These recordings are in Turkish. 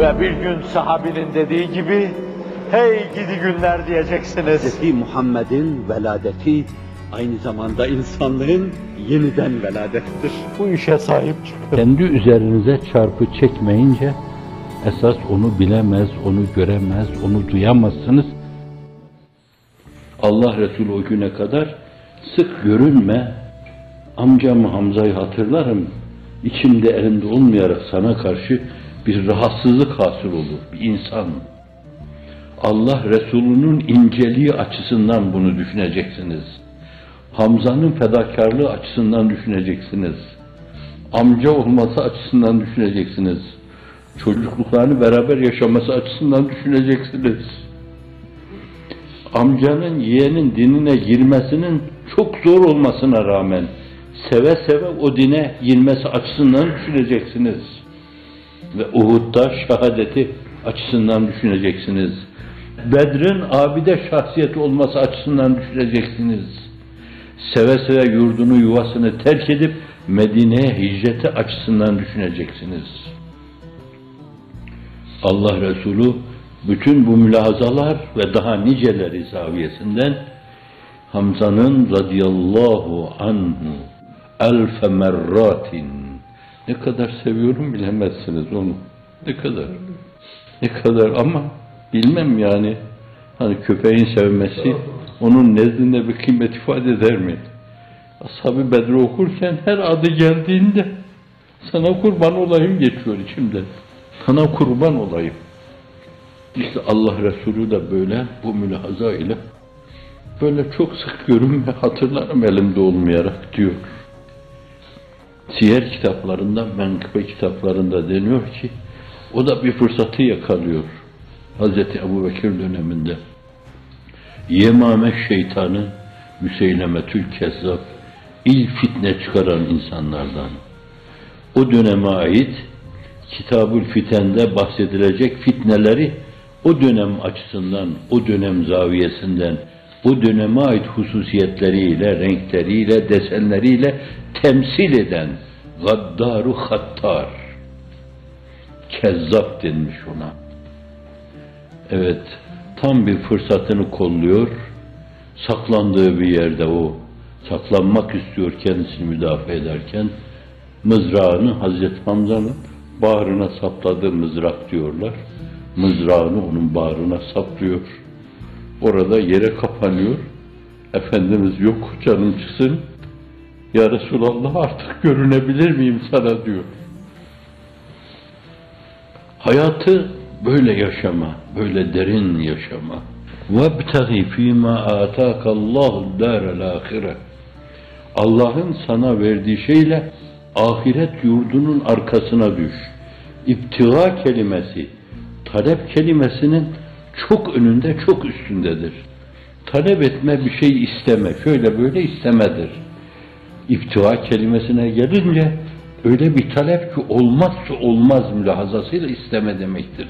Ve bir gün sahabinin dediği gibi, hey gidi günler diyeceksiniz. Hz. Muhammed'in veladeti aynı zamanda insanlığın yeniden veladettir. Bu işe sahip çıkın. Kendi üzerinize çarpı çekmeyince esas onu bilemez, onu göremez, onu duyamazsınız. Allah Resulü o güne kadar sık görünme, amcamı Hamza'yı hatırlarım, içimde elimde olmayarak sana karşı bir rahatsızlık hasıl olur, bir insan. Allah Resulü'nün inceliği açısından bunu düşüneceksiniz. Hamza'nın fedakarlığı açısından düşüneceksiniz. Amca olması açısından düşüneceksiniz. Çocukluklarını beraber yaşaması açısından düşüneceksiniz. Amcanın yeğenin dinine girmesinin çok zor olmasına rağmen seve seve o dine girmesi açısından düşüneceksiniz. Ve Uhud'da şehadeti açısından düşüneceksiniz. Bedr'in abide şahsiyeti olması açısından düşüneceksiniz. Seve seve yurdunu yuvasını terk edip Medine'ye hicreti açısından düşüneceksiniz. Allah Resulü bütün bu mülahazalar ve daha niceleri zaviyesinden Hamza'nın radıyallahu anhu elfe merratin ne kadar seviyorum bilemezsiniz onu. Ne kadar. Ne kadar ama bilmem yani hani köpeğin sevmesi onun nezdinde bir kıymet ifade eder mi? Ashab-ı Bedri okurken her adı geldiğinde sana kurban olayım geçiyor içimden. Sana kurban olayım. İşte Allah Resulü de böyle bu mülahaza ile böyle çok sık görünme hatırlarım elimde olmayarak diyor. Siyer kitaplarında, menkıbe kitaplarında deniyor ki o da bir fırsatı yakalıyor. Hazreti Ebu Bekir döneminde. Yemame şeytanı Müseylemetül Kezzab ilk fitne çıkaran insanlardan. O döneme ait Kitabül Fiten'de bahsedilecek fitneleri o dönem açısından, o dönem zaviyesinden, o döneme ait hususiyetleriyle, renkleriyle, desenleriyle temsil eden gaddaru hattar, kezzap denmiş ona. Evet, tam bir fırsatını kolluyor, saklandığı bir yerde o, saklanmak istiyor kendisini müdafaa ederken, mızrağını Hazreti Hamza'nın bağrına sapladığı mızrak diyorlar. Mızrağını onun bağrına saplıyor Orada yere kapanıyor. Efendimiz yok canım çıksın. Ya Resulallah artık görünebilir miyim sana diyor. Hayatı böyle yaşama, böyle derin yaşama. وَابْتَغِ ف۪ي مَا آتَاكَ اللّٰهُ الدَّارَ الْآخِرَةِ Allah'ın sana verdiği şeyle ahiret yurdunun arkasına düş. İptiga kelimesi, talep kelimesinin çok önünde, çok üstündedir. Talep etme bir şey isteme, şöyle böyle istemedir. İptiga kelimesine gelince öyle bir talep ki olmazsa olmaz mülahazasıyla isteme demektir.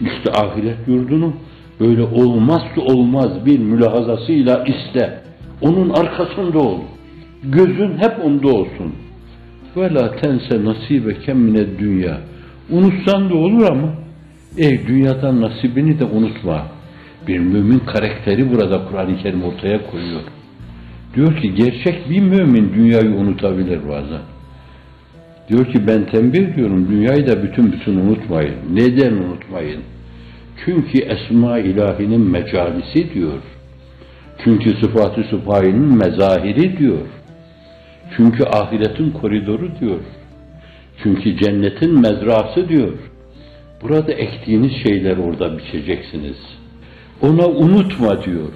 İşte ahiret yurdunu böyle olmazsa olmaz bir mülahazasıyla iste. Onun arkasında ol. Gözün hep onda olsun. Ve la tense nasibeke mine dünya. Unutsan da olur ama ey dünyadan nasibini de unutma. Bir mümin karakteri burada Kur'an-ı Kerim ortaya koyuyor. Diyor ki gerçek bir mümin dünyayı unutabilir bazen. Diyor ki ben tembih diyorum dünyayı da bütün bütün unutmayın. Neden unutmayın? Çünkü esma ilahinin mecalisi diyor. Çünkü sıfatı süfahinin mezahiri diyor. Çünkü ahiretin koridoru diyor. Çünkü cennetin mezrası diyor. Burada ektiğiniz şeyler orada biçeceksiniz. Ona unutma diyor.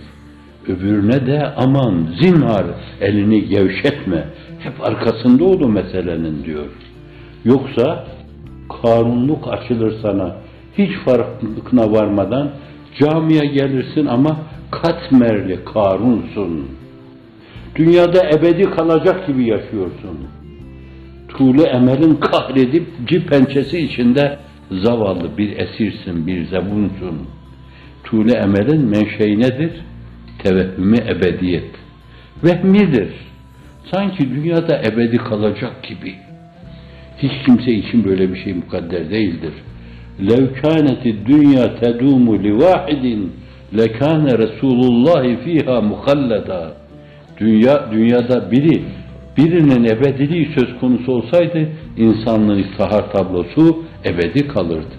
Öbürüne de aman zinhar elini gevşetme. Hep arkasında ol meselenin diyor. Yoksa karunluk açılır sana. Hiç farklılıkına varmadan camiye gelirsin ama katmerli karunsun. Dünyada ebedi kalacak gibi yaşıyorsun. Tuğlu emelin kahredip cip pençesi içinde zavallı bir esirsin, bir zebunsun. Tuğlu emelin menşei nedir? Tevehhümü ebediyet. Vehmidir. Sanki dünyada ebedi kalacak gibi. Hiç kimse için böyle bir şey mukadder değildir. لَوْ كَانَتِ الدُّنْيَا تَدُومُ لِوَاحِدٍ لَكَانَ رَسُولُ اللّٰهِ ف۪يهَا مُخَلَّدًا Dünya, dünyada biri, birinin ebediliği söz konusu olsaydı, insanlığın iftihar tablosu ebedi kalırdı.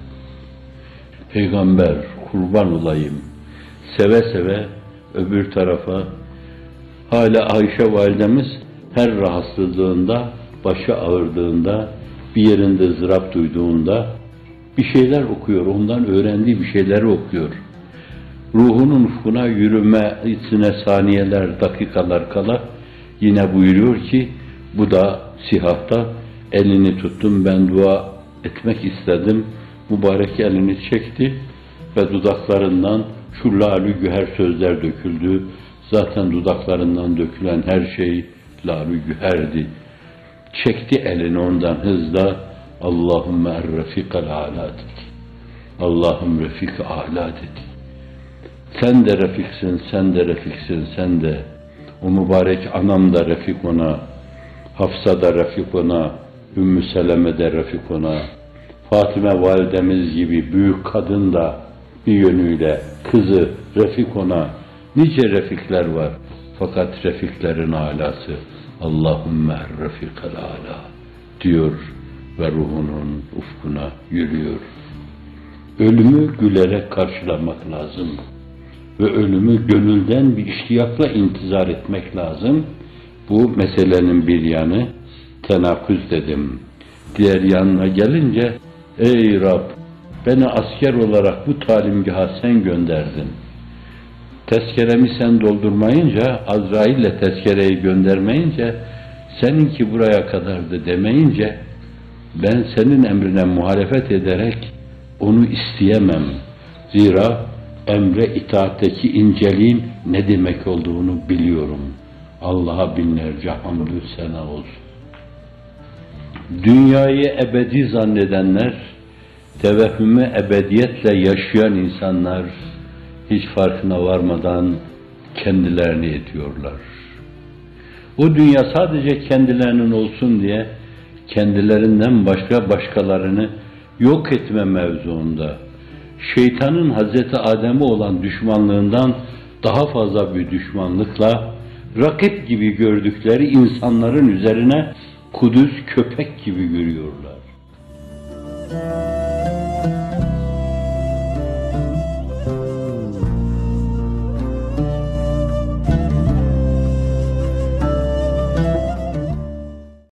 Peygamber, kurban olayım, seve seve öbür tarafa, hala Ayşe validemiz her rahatsızlığında, başı ağırdığında, bir yerinde ızdırap duyduğunda bir şeyler okuyor, ondan öğrendiği bir şeyleri okuyor. Ruhunun ufkuna yürümesine saniyeler, dakikalar kala yine buyuruyor ki bu da sihahta elini tuttum ben dua etmek istedim. Mübarek elini çekti ve dudaklarından şu lalü güher sözler döküldü. Zaten dudaklarından dökülen her şey lalü güherdi. Çekti elini ondan hızla Allahümme er-refikal ala dedi. Allah'ım refik ala dedi. Sen de refiksin, sen de refiksin, sen de. O mübarek anam da refik ona, Hafsa da refik ona, Ümmü Seleme de refik ona, Fatime validemiz gibi büyük kadın da bir yönüyle kızı refik ona, nice refikler var. Fakat refiklerin alası Allahümme refikal ala diyor ve ruhunun ufkuna yürüyor. Ölümü gülerek karşılamak lazım ve ölümü gönülden bir iştiyakla intizar etmek lazım. Bu meselenin bir yanı tenaküz dedim. Diğer yanına gelince ey Rab beni asker olarak bu talimgaha sen gönderdin. Tezkeremi sen doldurmayınca, Azrail'le tezkereyi göndermeyince, seninki buraya kadardı demeyince, ben senin emrine muhalefet ederek onu isteyemem. Zira emre itaatteki inceliğin ne demek olduğunu biliyorum. Allah'a binlerce hamdü sena olsun. Dünyayı ebedi zannedenler, tevehhümü ebediyetle yaşayan insanlar hiç farkına varmadan kendilerini ediyorlar. O dünya sadece kendilerinin olsun diye kendilerinden başka başkalarını yok etme mevzuunda şeytanın Hazreti Adem'e olan düşmanlığından daha fazla bir düşmanlıkla rakip gibi gördükleri insanların üzerine kudüs köpek gibi görüyorlar.